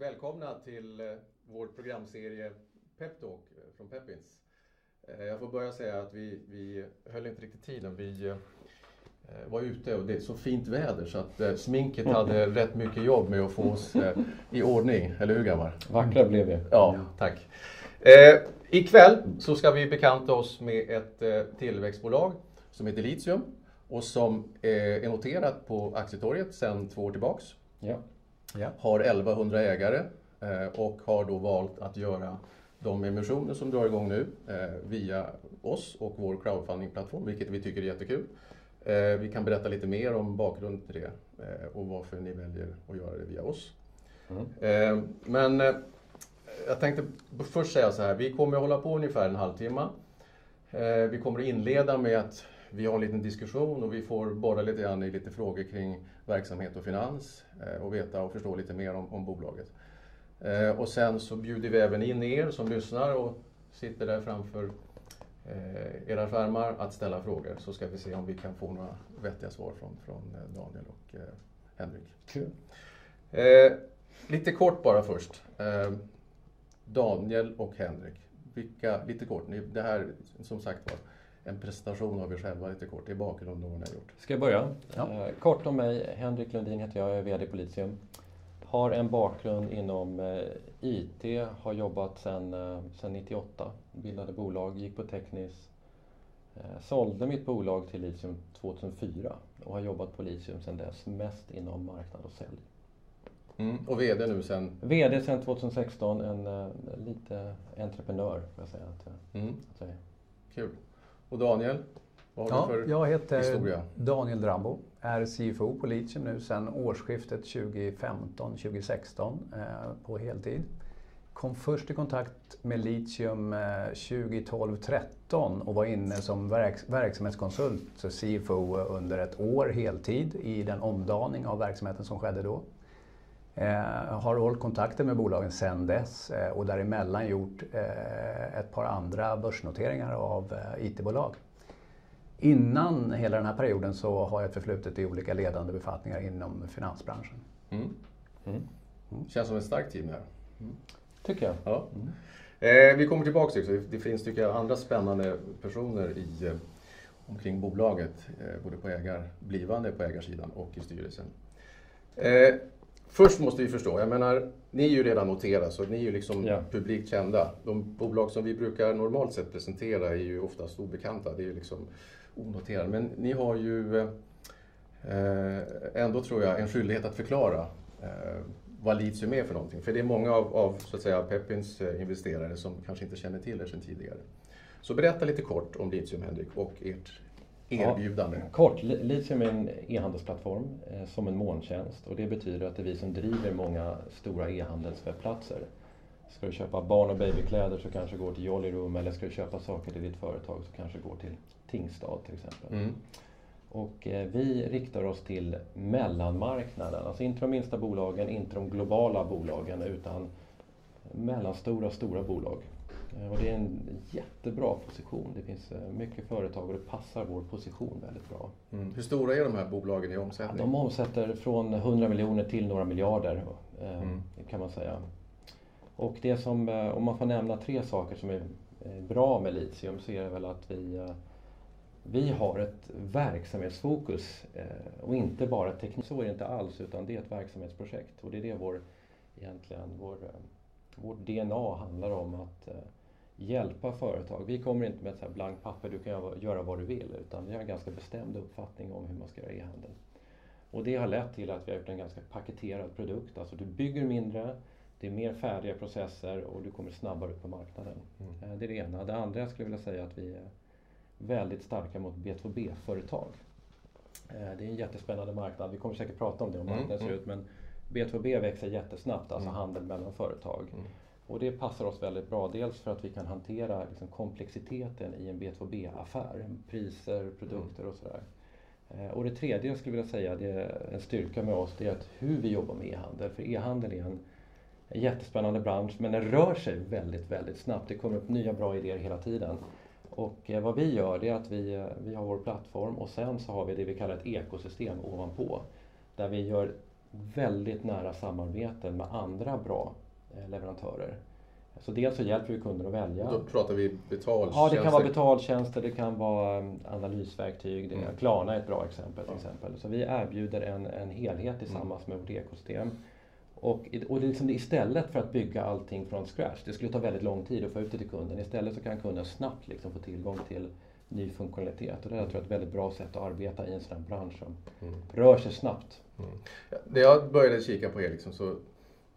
Välkomna till eh, vår programserie Peptalk eh, från Peppins. Eh, jag får börja säga att vi, vi höll inte riktigt tiden. Vi var ute och det är så fint väder så att sminket hade rätt mycket jobb med att få oss i ordning. Eller hur gammal? Vackra blev vi. Ja, tack. Ikväll så ska vi bekanta oss med ett tillväxtbolag som heter Litium och som är noterat på Aktietorget sedan två år tillbaks. Ja. Ja. Har 1100 ägare eh, och har då valt att göra de emissioner som drar igång nu eh, via oss och vår crowdfundingplattform, vilket vi tycker är jättekul. Eh, vi kan berätta lite mer om bakgrunden till det och varför ni väljer att göra det via oss. Mm. Men jag tänkte först säga så här, vi kommer att hålla på ungefär en halvtimme. Vi kommer att inleda med att vi har en liten diskussion och vi får borra lite grann i lite frågor kring verksamhet och finans eh, och veta och förstå lite mer om, om bolaget. Eh, och sen så bjuder vi även in er som lyssnar och sitter där framför eh, era skärmar att ställa frågor så ska vi se om vi kan få några vettiga svar från, från Daniel och Henrik. Kul. lite kort bara först. Daniel och Henrik, vilka, lite kort, det här som sagt var en presentation av er själva lite kort i bakgrunden av vad ni har gjort. Ska jag börja? Ja. Eh, kort om mig. Henrik Lundin heter jag, jag är VD på Litium. Har en bakgrund inom eh, IT, har jobbat sedan eh, 98. Bildade bolag, gick på Teknis. Eh, sålde mitt bolag till Litium 2004 och har jobbat på Litium sedan dess, mest inom marknad och sälj. Mm. Och VD nu sen? VD sedan 2016, en lite entreprenör får jag säga att, mm. att jag är. Kul. Och Daniel? Vad har ja, du för jag heter historia? Daniel Drambo, är CFO på Litium nu sedan årsskiftet 2015-2016 eh, på heltid. Kom först i kontakt med Litium eh, 2012-13 och var inne som verks verksamhetskonsult, så CFO, under ett år heltid i den omdaning av verksamheten som skedde då. Eh, har hållit kontakter med bolagen sedan dess eh, och däremellan gjort eh, ett par andra börsnoteringar av eh, IT-bolag. Innan hela den här perioden så har jag förflutet i olika ledande befattningar inom finansbranschen. Mm. Mm. Mm. Känns som ett starkt team här. Mm. Tycker jag. Ja. Mm. Eh, vi kommer tillbaka till det. Det finns tycker jag, andra spännande personer i, eh, omkring bolaget. Eh, både på ägar, blivande på ägarsidan och i styrelsen. Först måste vi förstå, jag menar, ni är ju redan noterade så ni är ju liksom ja. publikt kända. De bolag som vi brukar normalt sett presentera är ju oftast obekanta, det är ju liksom onoterade. Men ni har ju eh, ändå, tror jag, en skyldighet att förklara eh, vad Litium är för någonting. För det är många av, av så att säga, Peppins eh, investerare som kanske inte känner till er sedan tidigare. Så berätta lite kort om Litium, Henrik, och ert erbjudande? Ja, kort, Litium är en e-handelsplattform eh, som en molntjänst och det betyder att det är vi som driver många stora e-handelswebbplatser. Ska du köpa barn och babykläder så kanske går till Jolly Room eller ska du köpa saker till ditt företag så kanske går till Tingstad till exempel. Mm. Och eh, vi riktar oss till mellanmarknaden, alltså inte de minsta bolagen, inte de globala bolagen utan mellanstora, stora bolag. Eh, och det är en jättebra position. Det finns eh, mycket företag och det passar vår position väldigt bra. Mm. Hur stora är de här bolagen i omsättning? Ja, de omsätter från 100 miljoner till några miljarder eh, mm. kan man säga. Och det som, om man får nämna tre saker som är bra med Litium så är det väl att vi, vi har ett verksamhetsfokus och inte bara teknik. Så är det inte alls utan det är ett verksamhetsprojekt och det är det vår, egentligen vår, vårt DNA handlar om att hjälpa företag. Vi kommer inte med ett blankt papper, du kan göra vad du vill, utan vi har en ganska bestämd uppfattning om hur man ska göra e-handel. Och det har lett till att vi har gjort en ganska paketerad produkt. Alltså du bygger mindre, det är mer färdiga processer och du kommer snabbare upp på marknaden. Mm. Eh, det är det ena. Det andra jag skulle vilja säga att vi är väldigt starka mot B2B-företag. Eh, det är en jättespännande marknad. Vi kommer säkert prata om det, om mm, marknaden mm. ser ut. Men B2B växer jättesnabbt, alltså mm. handel mellan företag. Mm. Och det passar oss väldigt bra. Dels för att vi kan hantera liksom komplexiteten i en B2B-affär. Priser, produkter och sådär. Eh, och det tredje jag skulle vilja säga, det är en styrka med oss, det är att hur vi jobbar med e-handel. För e-handel är en, en jättespännande bransch men den rör sig väldigt, väldigt snabbt. Det kommer upp nya bra idéer hela tiden. Och eh, vad vi gör det är att vi, eh, vi har vår plattform och sen så har vi det vi kallar ett ekosystem ovanpå. Där vi gör väldigt nära samarbeten med andra bra leverantörer. Så dels så hjälper vi kunder att välja. Då pratar vi betaltjänster? Ja, det kan vara betaltjänster, det kan vara mm, analysverktyg. Det, mm. Klarna är ett bra exempel. Till exempel. Så vi erbjuder en, en helhet tillsammans med vårt ekosystem. Och, och liksom istället för att bygga allting från scratch, det skulle ta väldigt lång tid att få ut det till kunden. Istället så kan kunden snabbt liksom få tillgång till ny funktionalitet. Och det är tror jag, ett väldigt bra sätt att arbeta i en sån här bransch som mm. rör sig snabbt. Mm. Ja, det jag började kika på er, liksom, så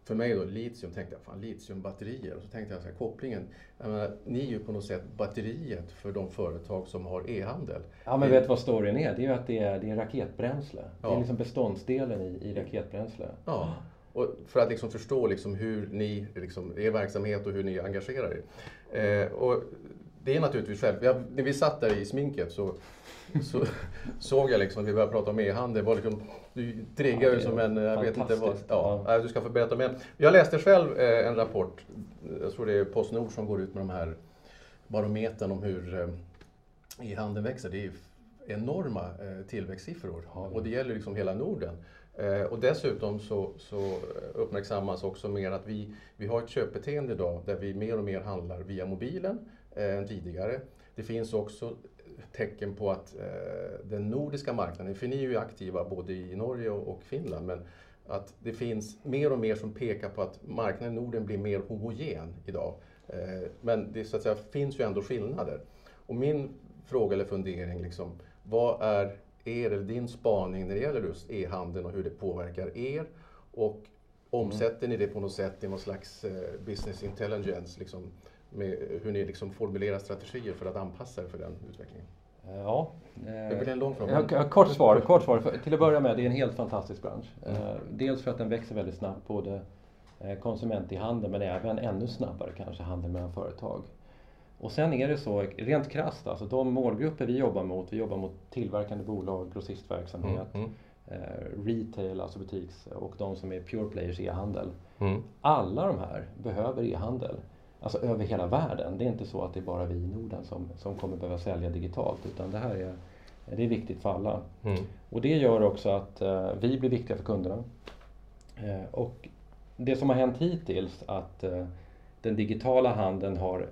för mig då, litium, tänkte jag, fan litiumbatterier. Och så tänkte jag så här, kopplingen, jag menar, ni är ju på något sätt batteriet för de företag som har e-handel. Ja men vet du vad storyn är? Det är ju att det är, det är raketbränsle. Ja. Det är liksom beståndsdelen i, i raketbränsle. Ja. Och för att liksom förstå liksom hur ni, liksom, er verksamhet och hur ni engagerar er. Eh, och det är naturligtvis själv. när vi satt där i sminket så, så såg jag liksom att vi började prata om e-handel. Liksom, du triggar ju ja, som en, jag vet inte vad. Ja, ja. Du ska få berätta mer. Jag läste själv eh, en rapport, jag tror det är Postnord som går ut med de här barometern om hur eh, e-handeln växer. Det är enorma eh, tillväxtsiffror och det gäller liksom hela Norden. Eh, och dessutom så, så, uppmärksammas också mer att vi, vi har ett köpbeteende idag där vi mer och mer handlar via mobilen eh, än tidigare. Det finns också tecken på att eh, den nordiska marknaden, för ni är ju aktiva både i Norge och, och Finland, men att det finns mer och mer som pekar på att marknaden i Norden blir mer homogen idag. Eh, men det så att säga, finns ju ändå skillnader. Och min fråga eller fundering, liksom, vad är er eller din spaning när det gäller just e-handeln och hur det påverkar er? Och omsätter ni det på något sätt i någon slags eh, business intelligence, liksom, med hur ni liksom formulerar strategier för att anpassa er för den utvecklingen? Eh, ja. Det blir en lång fråga. Ja, kort svar. Kort svar. Till att börja med, det är en helt fantastisk bransch. Mm. Eh, dels för att den växer väldigt snabbt, både konsument i handeln men även ännu snabbare kanske handel mellan företag. Och sen är det så, rent krasst, alltså de målgrupper vi jobbar mot, vi jobbar mot tillverkande bolag, grossistverksamhet, mm. mm. eh, retail, alltså butiks och de som är pure players e-handel. Mm. Alla de här behöver e-handel, alltså över hela världen. Det är inte så att det är bara vi i Norden som, som kommer behöva sälja digitalt utan det här är, det är viktigt för alla. Mm. Och det gör också att eh, vi blir viktiga för kunderna. Eh, och det som har hänt hittills att eh, den digitala handeln har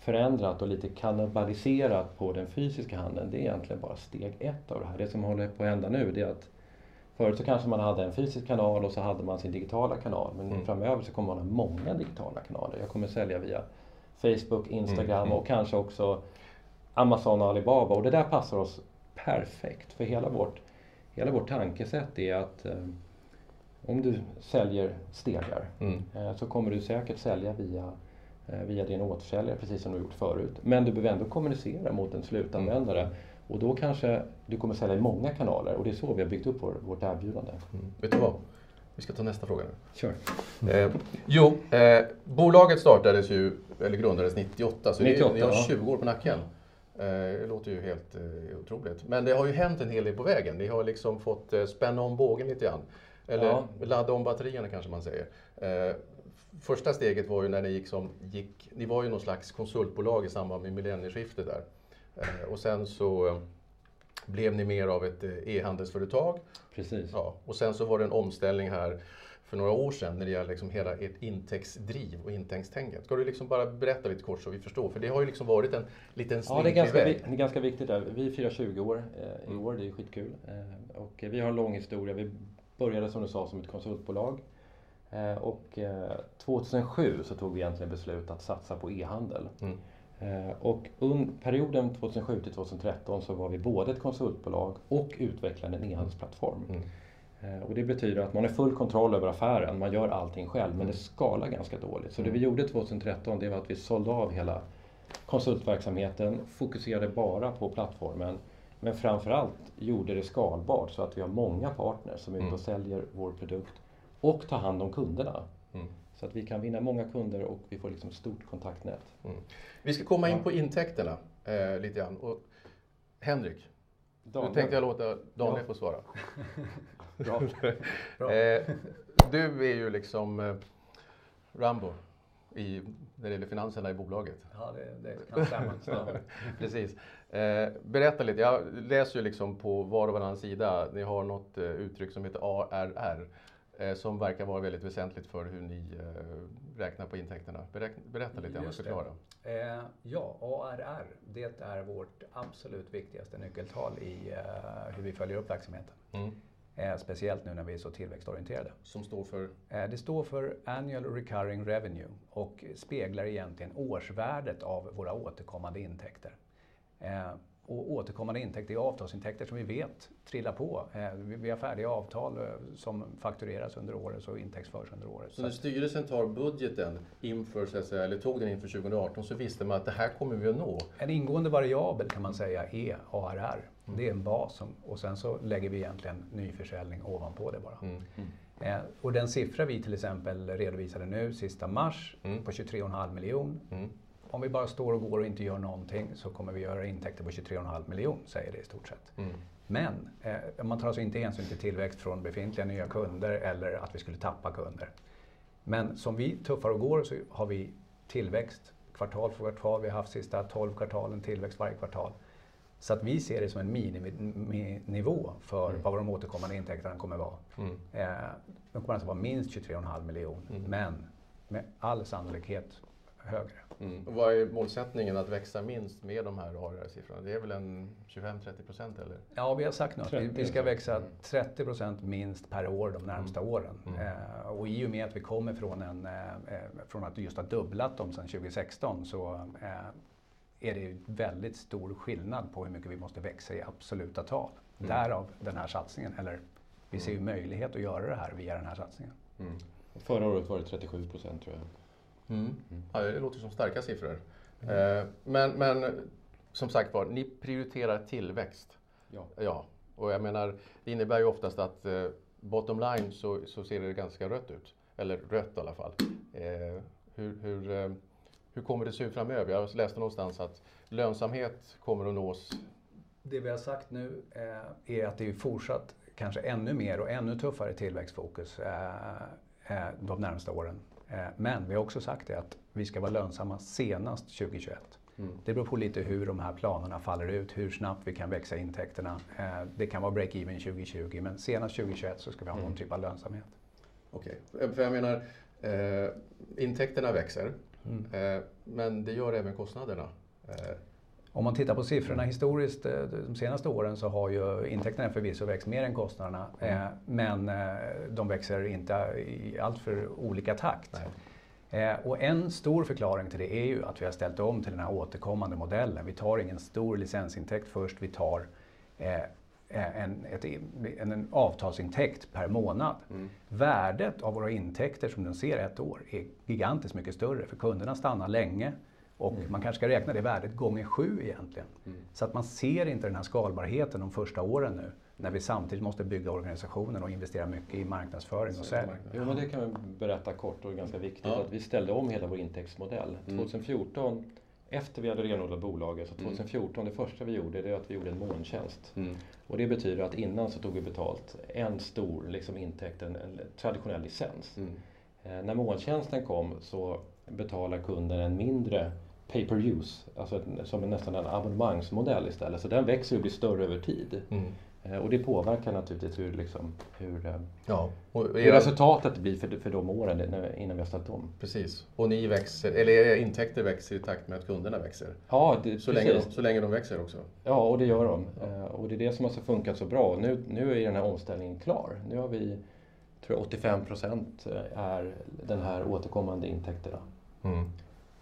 förändrat och lite kannibaliserat på den fysiska handeln, det är egentligen bara steg ett av det här. Det som håller på att hända nu det är att Förut så kanske man hade en fysisk kanal och så hade man sin digitala kanal. Men mm. framöver så kommer man ha många digitala kanaler. Jag kommer sälja via Facebook, Instagram mm. och kanske också Amazon och Alibaba. Och det där passar oss perfekt. För hela vårt, hela vårt tankesätt är att eh, om du säljer stegar mm. eh, så kommer du säkert sälja via via din återförsäljare precis som du gjort förut. Men du behöver ändå kommunicera mot en slutanvändare mm. och då kanske du kommer sälja i många kanaler och det är så vi har byggt upp vår, vårt erbjudande. Mm. Vet du vad? Vi ska ta nästa fråga nu. Sure. Eh, jo, eh, bolaget startades ju, eller grundades 98, så 98, ni har 20 år på nacken. Eh, det låter ju helt eh, otroligt. Men det har ju hänt en hel del på vägen. Ni har liksom fått eh, spänna om bågen lite grann. Eller ja. ladda om batterierna kanske man säger. Första steget var ju när ni gick som gick, ni var ju någon slags konsultbolag i samband med millennieskiftet där. Eh, och sen så eh, blev ni mer av ett eh, e-handelsföretag. Precis. Ja, och sen så var det en omställning här för några år sedan när det gäller liksom hela ert intäktsdriv och intäktstänket. Ska du liksom bara berätta lite kort så vi förstår? För det har ju liksom varit en liten Ja, det är, ganska, väg. det är ganska viktigt. Där. Vi firar 20 år eh, i år, det är skitkul. Eh, och vi har en lång historia. Vi började som du sa som ett konsultbolag och 2007 eh, så tog vi egentligen beslut att satsa på e-handel. Mm. Eh, och under perioden 2007 till 2013 så var vi både ett konsultbolag och utvecklade en e-handelsplattform. Mm. Och det betyder att man har full kontroll över affären, man gör allting själv men det skalar ganska dåligt. Så det vi mm. gjorde 2013 det var att vi sålde av hela konsultverksamheten, fokuserade bara på plattformen men framförallt gjorde det skalbart så att vi har många partners som är ute och mm. säljer vår produkt och ta hand om kunderna. Mm. Så att vi kan vinna många kunder och vi får liksom ett stort kontaktnät. Mm. Vi ska komma in på intäkterna eh, lite grann. Och Henrik, Daniel. nu tänkte jag låta Daniel ja. få svara. Bra. Bra. Eh, du är ju liksom eh, Rambo i, när det gäller finanserna i bolaget. Ja, det, det kan stämma. Precis. Eh, berätta lite, jag läser ju liksom på var och varannan sida, ni har något eh, uttryck som heter ARR. Eh, som verkar vara väldigt väsentligt för hur ni eh, räknar på intäkterna. Berätta lite grann och förklara. Eh, ja, ARR, det är vårt absolut viktigaste nyckeltal i eh, hur vi följer upp verksamheten. Mm. Eh, speciellt nu när vi är så tillväxtorienterade. Som står för? Eh, det står för Annual Recurring Revenue och speglar egentligen årsvärdet av våra återkommande intäkter. Och återkommande intäkter är avtalsintäkter som vi vet trillar på. Eh, vi har färdiga avtal eh, som faktureras under året och intäktsförs under året. Så när styrelsen tar budgeten inför, så att säga, eller tog den inför 2018 så visste man att det här kommer vi att nå? En ingående variabel kan man säga är ARR. Mm. Det är en bas som, och sen så lägger vi egentligen nyförsäljning ovanpå det bara. Mm. Mm. Eh, och den siffra vi till exempel redovisade nu sista mars mm. på 23,5 miljoner mm om vi bara står och går och inte gör någonting så kommer vi göra intäkter på 23,5 miljoner, säger det i stort sett. Mm. Men eh, man tar alltså inte hänsyn till tillväxt från befintliga nya kunder eller att vi skulle tappa kunder. Men som vi tuffar och går så har vi tillväxt kvartal för kvartal. Vi har haft sista 12 kvartalen tillväxt varje kvartal. Så att vi ser det som en miniminivå för mm. vad de återkommande intäkterna kommer vara. Mm. Eh, de kommer alltså vara minst 23,5 miljoner. Mm. Men med all sannolikhet högre. Mm. Vad är målsättningen att växa minst med de här ARR-siffrorna? Det är väl en 25-30 procent eller? Ja, vi har sagt nu att vi, vi ska växa 30 procent minst per år de närmsta mm. åren. Mm. Eh, och i och med att vi kommer från, en, eh, eh från att just ha dubblat dem sedan 2016 så eh, är det väldigt stor skillnad på hur mycket vi måste växa i absoluta tal. Mm. Därav den här satsningen. Eller vi ser ju mm. möjlighet att göra det här via den här satsningen. Mm. Förra året var det 37 procent tror jag. Mm. Mm. Ja, det låter som starka siffror. Mm. Eh, men, men som sagt var, ni prioriterar tillväxt. Ja. ja. Och jag menar, det innebär ju oftast att eh, bottom line så, så ser det ganska rött ut. Eller rött i alla fall. Eh, hur, hur, eh, hur kommer det se ut framöver? Jag läste någonstans att lönsamhet kommer att nås. Det vi har sagt nu är att det är fortsatt kanske ännu mer och ännu tuffare tillväxtfokus de närmsta åren. Eh, men vi har också sagt det att vi ska vara lönsamma senast 2021. Mm. Det beror på lite hur de här planerna faller ut, hur snabbt vi kan växa intäkterna. Eh, det kan vara break-even 2020 men senast 2021 så ska vi ha någon mm. typ av lönsamhet. Okej, okay. för jag menar eh, intäkterna växer mm. eh, men det gör även kostnaderna. Om man tittar på siffrorna historiskt eh, de senaste åren så har ju intäkterna förvisso växt mer än kostnaderna. Mm. Eh, men eh, de växer inte i alltför olika takt. Nej. Och en stor förklaring till det är ju att vi har ställt om till den här återkommande modellen. Vi tar ingen stor licensintäkt först, vi tar en, ett, en, en avtalsintäkt per månad. Mm. Värdet av våra intäkter som den ser ett år är gigantiskt mycket större för kunderna stannar länge. Och mm. man kanske ska räkna det värdet gånger sju egentligen. Mm. Så att man ser inte den här skalbarheten de första åren nu. När vi samtidigt måste bygga organisationen och investera mycket i marknadsföring och sälj. Jo, men det kan vi berätta kort och ganska viktigt ja. att vi ställde om hela vår intäktsmodell. Mm. 2014, efter vi hade renodlat bolaget, så 2014 mm. det första vi gjorde det är att vi gjorde en molntjänst. Mm. Och det betyder att innan så tog vi betalt en stor liksom, intäkt, en, en traditionell licens. Mm. Eh, när molntjänsten kom så betalar kunden en mindre pay per use, alltså som en, nästan en abonnemangsmodell istället. Så den växer och blir större över tid. Mm. Eh, och det påverkar naturligtvis hur, liksom, hur, eh, ja. och hur resultatet blir för, för de åren innan vi har ställt om. Precis. Och ni växer, eller era intäkter växer i takt med att kunderna växer? Ja, det, så, länge de, så länge de växer också? Ja, och det gör de. Ja. Eh, och det är det som har funkat så bra. Nu, nu är den här omställningen klar. Nu har vi, tror jag, 85 procent är den här återkommande intäkterna. Mm.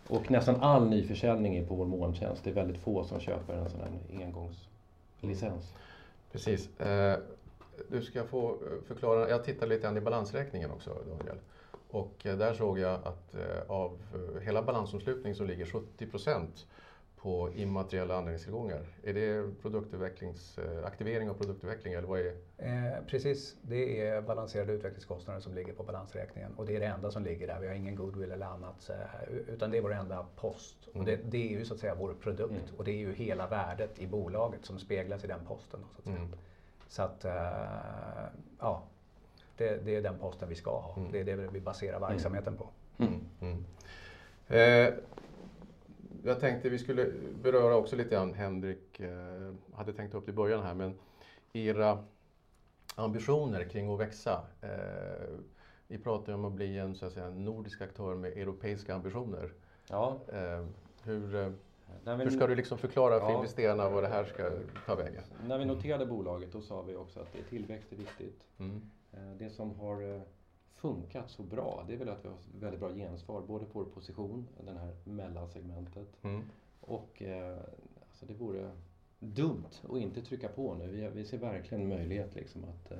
Och nästan all nyförsäljning är på vår molntjänst. Det är väldigt få som köper en sån här engångslicens. Precis. Eh, du ska få eh, förklara, jag tittade lite grann i balansräkningen också Daniel. Och eh, där såg jag att av hela balansomslutningen så ligger 70 procent på immateriella användningstillgångar. Är det produktutvecklings, av produktutveckling eller vad är eh, Precis, det är balanserade utvecklingskostnader som ligger på balansräkningen och det är det enda som ligger där. Vi har ingen goodwill eller annat utan det är vår enda post. Mm. Och det, det, är ju så att säga vår produkt mm. och det är ju hela värdet i bolaget som speglas i den posten. så att. Mm. Så att eh, ja, det, det, är den posten vi ska ha. Mm. Det är det vi baserar verksamheten på. Mm. Mm. Eh, jag tänkte vi skulle beröra också lite grann, Henrik eh, hade tänkt upp det i början här, men era ambitioner kring att växa. Eh, vi pratar ju om att bli en så att säga, nordisk aktör med europeiska ambitioner. Ja. Eh, hur, eh, När vi, hur ska du liksom förklara för Ja. investerarna vad det här ska ta vägen? när vi noterade bolaget då sa vi också att det- tillväxt är viktigt. Mm. Eh, Det som har eh, funkat så bra, det är väl att vi har väldigt bra gensvar både på vår position, den här mellansegmentet, Mm. och eh, alltså det vore dumt att inte trycka på nu. Vi, vi ser verkligen en möjlighet liksom att eh,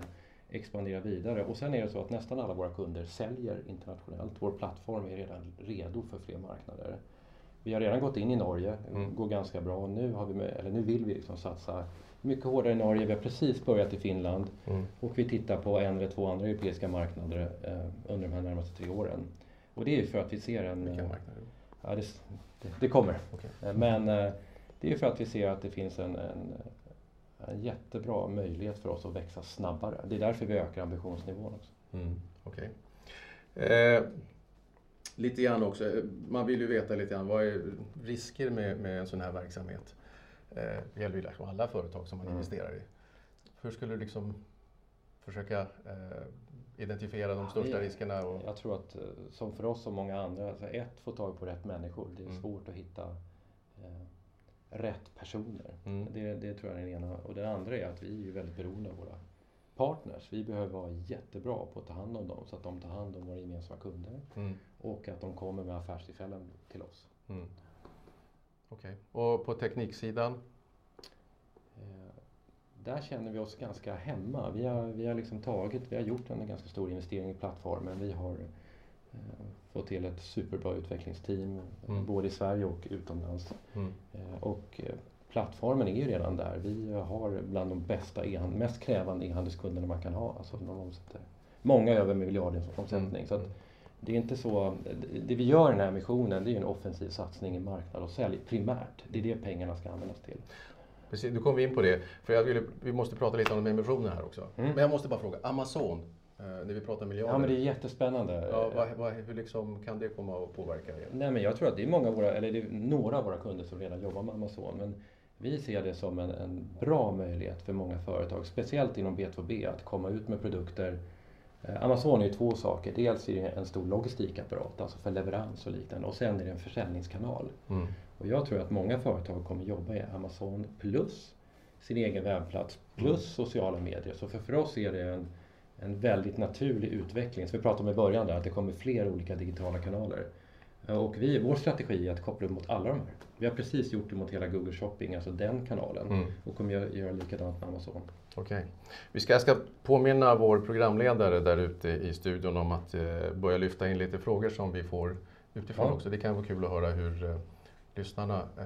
expandera vidare. Och sen är det så att nästan alla våra kunder säljer internationellt. Vår plattform är redan redo för fler marknader. Vi har redan gått in i Norge, det Mm. går ganska bra. Och nu, har vi, eller nu vill vi liksom satsa mycket hårdare i Norge. Vi har precis börjat i Finland. Mm. Och vi tittar på en eller två andra europeiska marknader eh, under de här närmaste tre åren. Och det är för att vi ser en... Vilka eh, marknader? Ja, det, det, det kommer. Okej. Eh, Men eh, det är för att vi ser att det finns en, en, en jättebra möjlighet för oss att växa snabbare. Det är därför vi ökar ambitionsnivån också. Mm, Okej. Eh, lite grann också, eh, man vill ju veta lite grann, vad är risker med, med en sån här verksamhet? Eh, det gäller ju liksom alla företag som man Mm. investerar i. Hur skulle du liksom försöka eh, identifiera de Ja, största vi- riskerna? Och, Jag tror att eh, som för oss och många andra, alltså ett, få tag på rätt människor. Det är Mm. svårt att hitta eh, rätt personer. Mm. Det, det tror jag är den ena. Och det andra är att vi är väldigt beroende av våra partners. Vi behöver vara jättebra på att ta hand om dem så att de tar hand om våra gemensamma kunder Mm, och att de kommer med affärstillfällen till oss. mm. Okej. Och på tekniksidan? Eh, Där känner vi oss ganska hemma. Vi har, vi har liksom tagit, vi har gjort en ganska stor investering i plattformen. Vi har eh, fått till ett superbra utvecklingsteam Mm. både i Sverige och utomlands. Mm. Eh, och eh, plattformen är ju redan där. Vi har bland de bästa e mest krävande e-handelskunderna man kan ha. Alltså de omsätter många över miljardens omsättning. Mm. Så att det är inte så, det- vi gör i den här missionen det är en offensiv satsning i marknad och sälj primärt. Det är det pengarna ska användas till. Precis, du kom vi in på det. För jag ville, vi måste prata lite om emissionen här också. Mm. Men jag måste bara fråga, Amazon, eh, när vi pratar miljarder. Ja men det är jättespännande. Ja, vad, vad, hur liksom kan det komma att påverka er? Nej men jag tror att det är många våra, eller det är några av våra kunder som redan jobbar med Amazon. Men vi ser det som en, en bra möjlighet för många företag, speciellt inom B2B, att komma ut med produkter. Eh, Amazon är ju två saker. Dels är det en stor logistikapparat, alltså för leverans och liknande. Och sen är det en försäljningskanal. Mm. Och jag tror att många företag kommer jobba i Amazon plus sin egen webbplats plus sociala medier. Så för, för oss är det en, en väldigt naturlig utveckling. Så vi pratade om i början där att det kommer fler olika digitala kanaler. Eh, Och vi, vår strategi är att koppla upp mot alla de här. Vi har precis gjort det mot hela Google Shopping, alltså den kanalen. Mm. Och kommer göra, göra likadant med Amazon. Okej. Vi ska, jag ska påminna vår programledare där ute i studion om att eh, börja lyfta in lite frågor som vi får utifrån Ja. också. Det kan vara kul att höra hur eh, lyssnarna eh,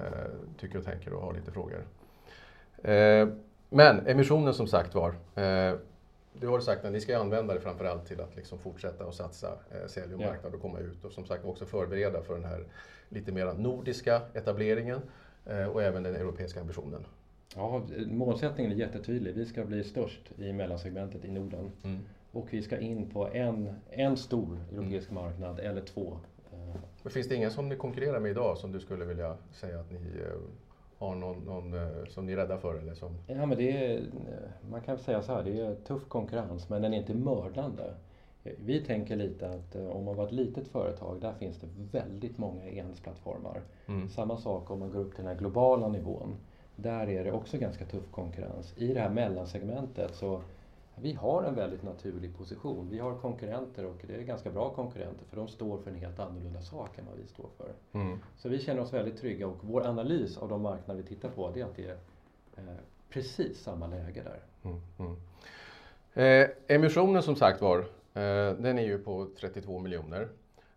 tycker och tänker och har lite frågor. Eh, men emissionen som sagt var. Du har sagt att ni ska använda det framförallt till att liksom fortsätta och satsa, eh, sälj och marknad och komma ut och som sagt också förbereda för den här lite mer nordiska etableringen eh, och även den europeiska ambitionen. Ja, målsättningen är jättetydlig. Vi ska bli störst i mellansegmentet i Norden. Mm. Och vi ska in på en, en stor europeisk marknad eller två. Eh, Men finns det ingen som ni konkurrerar med idag som du skulle vilja säga att ni eh, har någon, någon eh, som ni är rädda för? Eller som, Ja, men det är, man kan säga så här, det är tuff konkurrens men den är inte mördande. Vi tänker lite att eh, om man var ett litet företag, där finns det väldigt många e-handelsplattformar. mm. Samma sak om man går upp till den här globala nivån. Där är det också ganska tuff konkurrens. I det här mellansegmentet så vi har en väldigt naturlig position. Vi har konkurrenter och det är ganska bra konkurrenter för de står för en helt annorlunda sak än vad vi står för. Mm. Så vi känner oss väldigt trygga och vår analys av de marknader vi tittar på det är att det är eh, precis samma läge där. Mm. Mm. Eh, emissionen som sagt var, eh, den är ju på 32 miljoner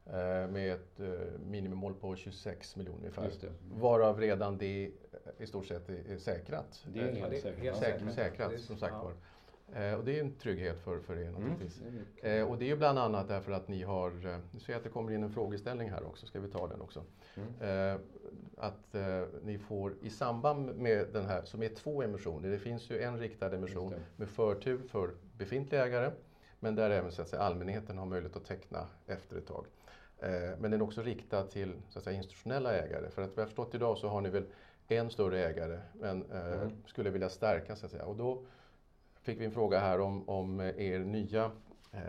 eh, med ett eh, minimimål på 26 miljoner ungefär. Just det. Varav redan det i stort sett är, säkrat. Det är helt säkrat Det är- som sagt ja. var. Eh, och det är en trygghet för, för er Mm. naturligtvis. mycket. Eh, och det är ju bland annat därför att ni har, eh, nu ser jag att det kommer in en frågeställning här också, ska vi ta den också? Mm. Eh, att eh, ni får i samband med den här, som är två emissioner, det finns ju en riktad emission med förtur för befintliga ägare, men där även så att säga, allmänheten har möjlighet att teckna efter ett tag. Eh, men den är också riktad till så att säga, institutionella ägare, för att vi har förstått idag så har ni väl en större ägare, men Mm. skulle vilja stärka så att säga. Och då fick vi en fråga här om, om er nya eh,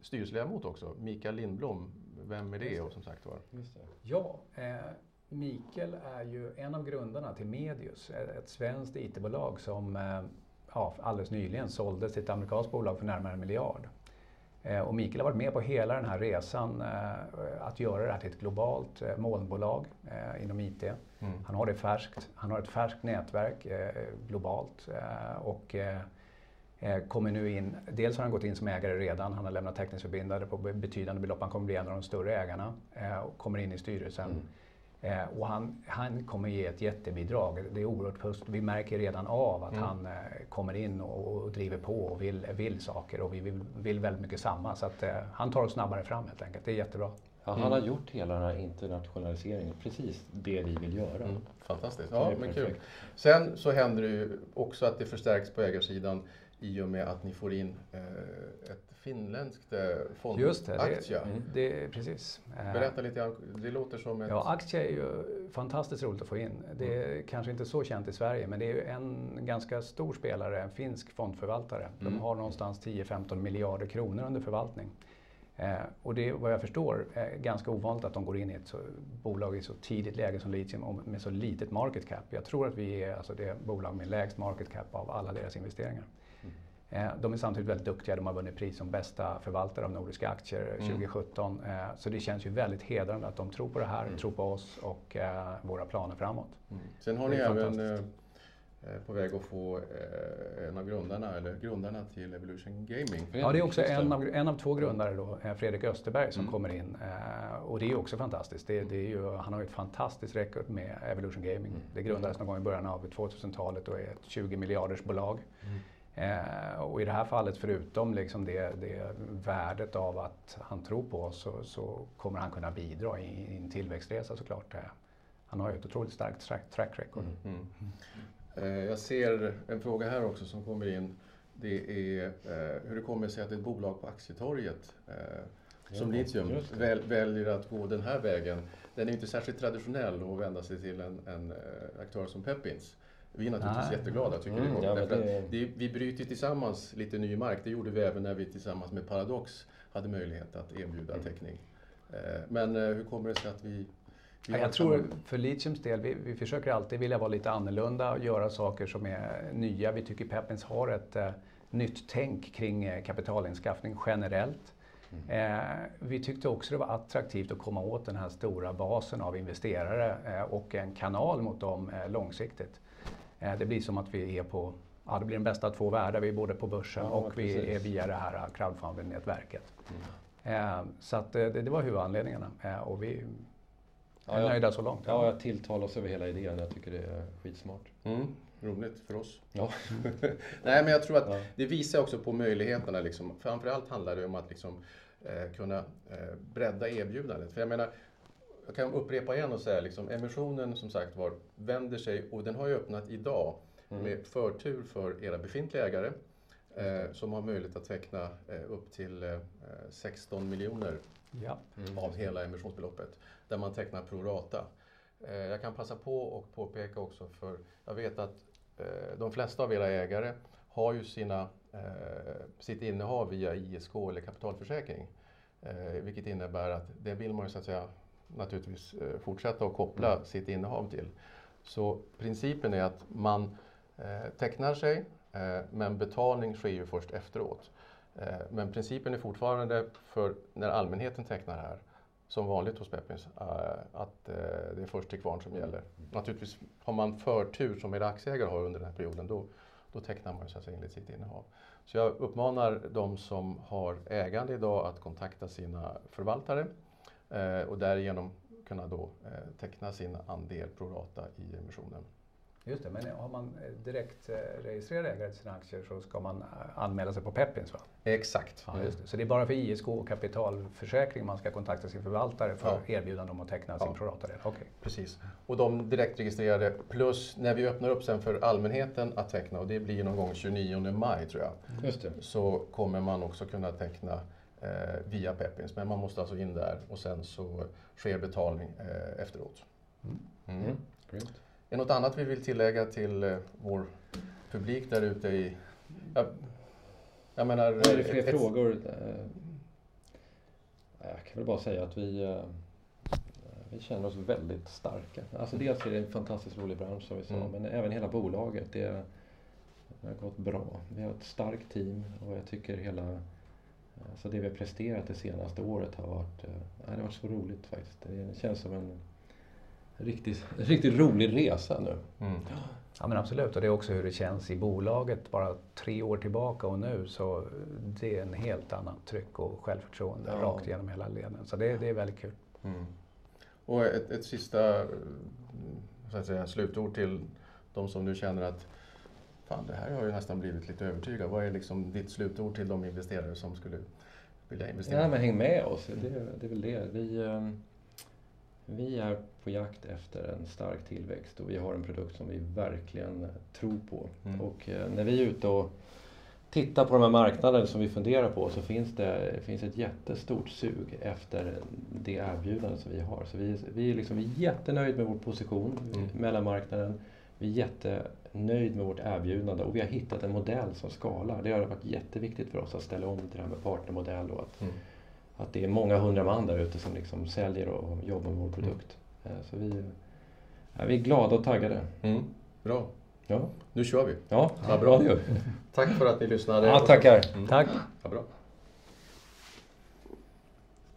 styrelseledamot också, Mikael Lindblom. Vem är det och som sagt var? Ja, eh, Mikael är ju en av grundarna till Medius, ett svenskt IT-bolag som eh, ja, alldeles nyligen såldes till ett amerikanskt bolag för närmare en miljard. Eh, och Mikael har varit med på hela den här resan eh, att göra det här till ett globalt eh, molnbolag inom IT. Mm. Han har det färskt. Han har ett färskt nätverk globalt och kommer nu in, dels har han gått in som ägare redan, han har lämnat teckningsförbindare på betydande belopp, han kommer bli en av de större ägarna och kommer in i styrelsen. Mm. Eh, och han, han kommer ge ett jättebidrag. Det är oerhört positivt. Vi märker redan av att mm. han eh, kommer in och, och, driver på och vill, vill saker och vi vill, vill väldigt mycket samma. Så att, eh, han tar oss snabbare fram helt enkelt. Det är jättebra. Ja, han har mm. gjort hela den här internationaliseringen, precis det vi vill göra. Mm. Fantastiskt, ja men kul. Sen så händer det ju också att det förstärks på ägarsidan i och med att ni får in eh, ett finländskt eh, fondaktie. Just det, det, det, precis. Eh, Berätta lite det låter som ett... Ja, aktie är ju fantastiskt roligt att få in. Det är mm. kanske inte så känt i Sverige men det är ju en ganska stor spelare, en finsk fondförvaltare. De mm. har någonstans 10-15 miljarder kronor under förvaltning. Eh, och det är vad jag förstår är ganska ovanligt att de går in i ett så, bolag i så tidigt läge som Litium med så litet market cap. Jag tror att vi är alltså det bolag med lägst market cap av alla deras investeringar. Eh, de är samtidigt väldigt duktiga. De har vunnit pris som bästa förvaltare av nordiska aktier mm. 2017. Eh, så det känns ju väldigt hedrande att de tror på det här, mm. tror på oss och eh, våra planer framåt. Mm. Sen har ni även på väg att få en av grundarna, eller grundarna till Evolution Gaming. Ja, det är också en av, en av två grundare då, Fredrik Österberg, som mm. kommer in. Och det är också fantastiskt. Det, det är ju, han har ju ett fantastiskt record med Evolution Gaming. Mm. Det grundades någon gång i början av 2000-talet och är ett 20 miljarders bolag. Mm. Eh, och i det här fallet, förutom liksom det, det värdet av att han tror på oss, så, så kommer han kunna bidra i, i en tillväxtresa såklart. Eh, han har ju ett otroligt starkt track, track record. Mm, mm. Eh, jag ser en fråga här också som kommer in. Det är eh, hur det kommer sig att ett bolag på Aktietorget eh, som Litium väl, väljer att gå den här vägen. Den är inte särskilt traditionell att vända sig till en, en eh, aktör som Peppins. Vi är naturligtvis Nej. jätteglada tycker mm, det, ja, det... det, Vi bryter tillsammans lite ny mark. Det gjorde vi även när vi tillsammans med Paradox hade möjlighet att erbjuda mm. täckning. Eh, men eh, hur kommer det sig att vi ja, jag tror för Litiums del, vi, vi, försöker alltid vilja vara lite annorlunda och göra saker som är nya. Vi tycker Peppins har ett uh, nytt tänk kring uh, kapitalinskaffning generellt. Mm. Eh, vi tyckte också det var attraktivt att komma åt den här stora basen av investerare eh, och en kanal mot dem eh, långsiktigt. Eh, det blir som att vi är på Ja, det blir den bästa av två världar. Vi är både på börsen ja, och vi är via det här crowdfunding-nätverket. Mm. Eh, så att det, det var huvudanledningarna eh, och vi är ja, nöjda så långt. Ja, jag tilltalar oss över hela idén. Jag tycker det är skitsmart. Mm. Roligt för oss. Ja. Nej, men jag tror att ja. det visar också på möjligheterna. Liksom. Framförallt handlar det om att liksom, eh, kunna eh, bredda erbjudandet. För jag menar, jag kan upprepa igen och säga liksom, emissionen som sagt var vänder sig och den har ju öppnat idag mm. med förtur för era befintliga ägare eh, som har möjlighet att teckna eh, upp till eh, 16 miljoner ja. mm. av hela emissionsbeloppet där man tecknar pro rata. Eh, jag kan passa på och påpeka också för jag vet att eh, de flesta av era ägare har ju sina, eh, sitt innehav via ISK eller kapitalförsäkring. vilket innebär att det vill man ju så att säga naturligtvis eh, fortsätta att koppla mm. sitt innehav till. Så principen är att man eh, tecknar sig eh, men betalning sker ju först efteråt. Men principen är fortfarande för när allmänheten tecknar här som vanligt hos Peppins, att det är först till kvarn som gäller. Naturligtvis har man förtur som era aktieägare har under den här perioden, då, då tecknar man så att säga enligt sitt innehav. Så jag uppmanar de som har ägande idag att kontakta sina förvaltare och därigenom kunna då eh, teckna sin andel pro rata i emissionen. Just det, men har man direkt eh, registrerad ägare till sina aktier så ska man anmäla sig på Peppins va? Exakt. Ja, just det. Så det är bara för ISK och kapitalförsäkring man ska kontakta sin förvaltare för ja. erbjudande om att teckna ja. sin proratadel? Okay. Precis. Och de direktregistrerade plus när vi öppnar upp sen för allmänheten att teckna och det blir någon gång 29 maj tror jag. Just det. Så kommer man också kunna teckna eh, via Peppins. Men man måste alltså in där och sen så sker betalning eh, efteråt. Mm. Mm. mm. Är det något annat vi vill tillägga till eh, vår publik där ute i jag, jag menar... Är det fler ett- ett- frågor? Eh, Jag kan väl bara säga att vi, eh, vi känner oss väldigt starka. Alltså dels är det en fantastiskt rolig bransch som vi sa, Mm. men även hela bolaget. Det, det har gått bra. Vi har ett starkt team och jag tycker hela Alltså det vi har presterat det senaste året har varit, eh, det har varit så roligt faktiskt. Det känns som en riktigt, riktigt rolig resa nu. Mm. Ja men absolut och det är också hur det känns i bolaget bara tre år tillbaka och nu så det är en helt annat tryck och självförtroende Ja. rakt genom hela leden. Så det, det är väldigt kul. Mm. Och ett, ett sista mm, så att säga, slutord till de som nu känner att fan, det här har ju nästan blivit lite övertygad. Vad är liksom ditt slutord till de investerare som skulle vilja investera? Ja, men häng med oss, det, det är väl det. Vi, eh, vi är på jakt efter en stark tillväxt och vi har en produkt som vi verkligen tror på. Mm. Och eh, när vi är ute och tittar på de här marknaderna som vi funderar på så finns det finns ett jättestort sug efter det erbjudande som vi har. Så vi, vi, är liksom, vi är jättenöjda med vår position Mm. mellan marknaden. Vi är jättenöjd med vårt erbjudande och vi har hittat en modell som skalar. Det har varit jätteviktigt för oss att ställa om till det här med partnermodell och att, Mm. att det är många hundra man där ute som liksom säljer och jobbar med vår produkt. Eh, Så vi, ja, vi är glada och taggade. Mm. Bra, Ja, nu kör vi. ja Vad bra. vi. Tack för att ni lyssnade. Ja, tackar. Mm. Tack! Vad bra.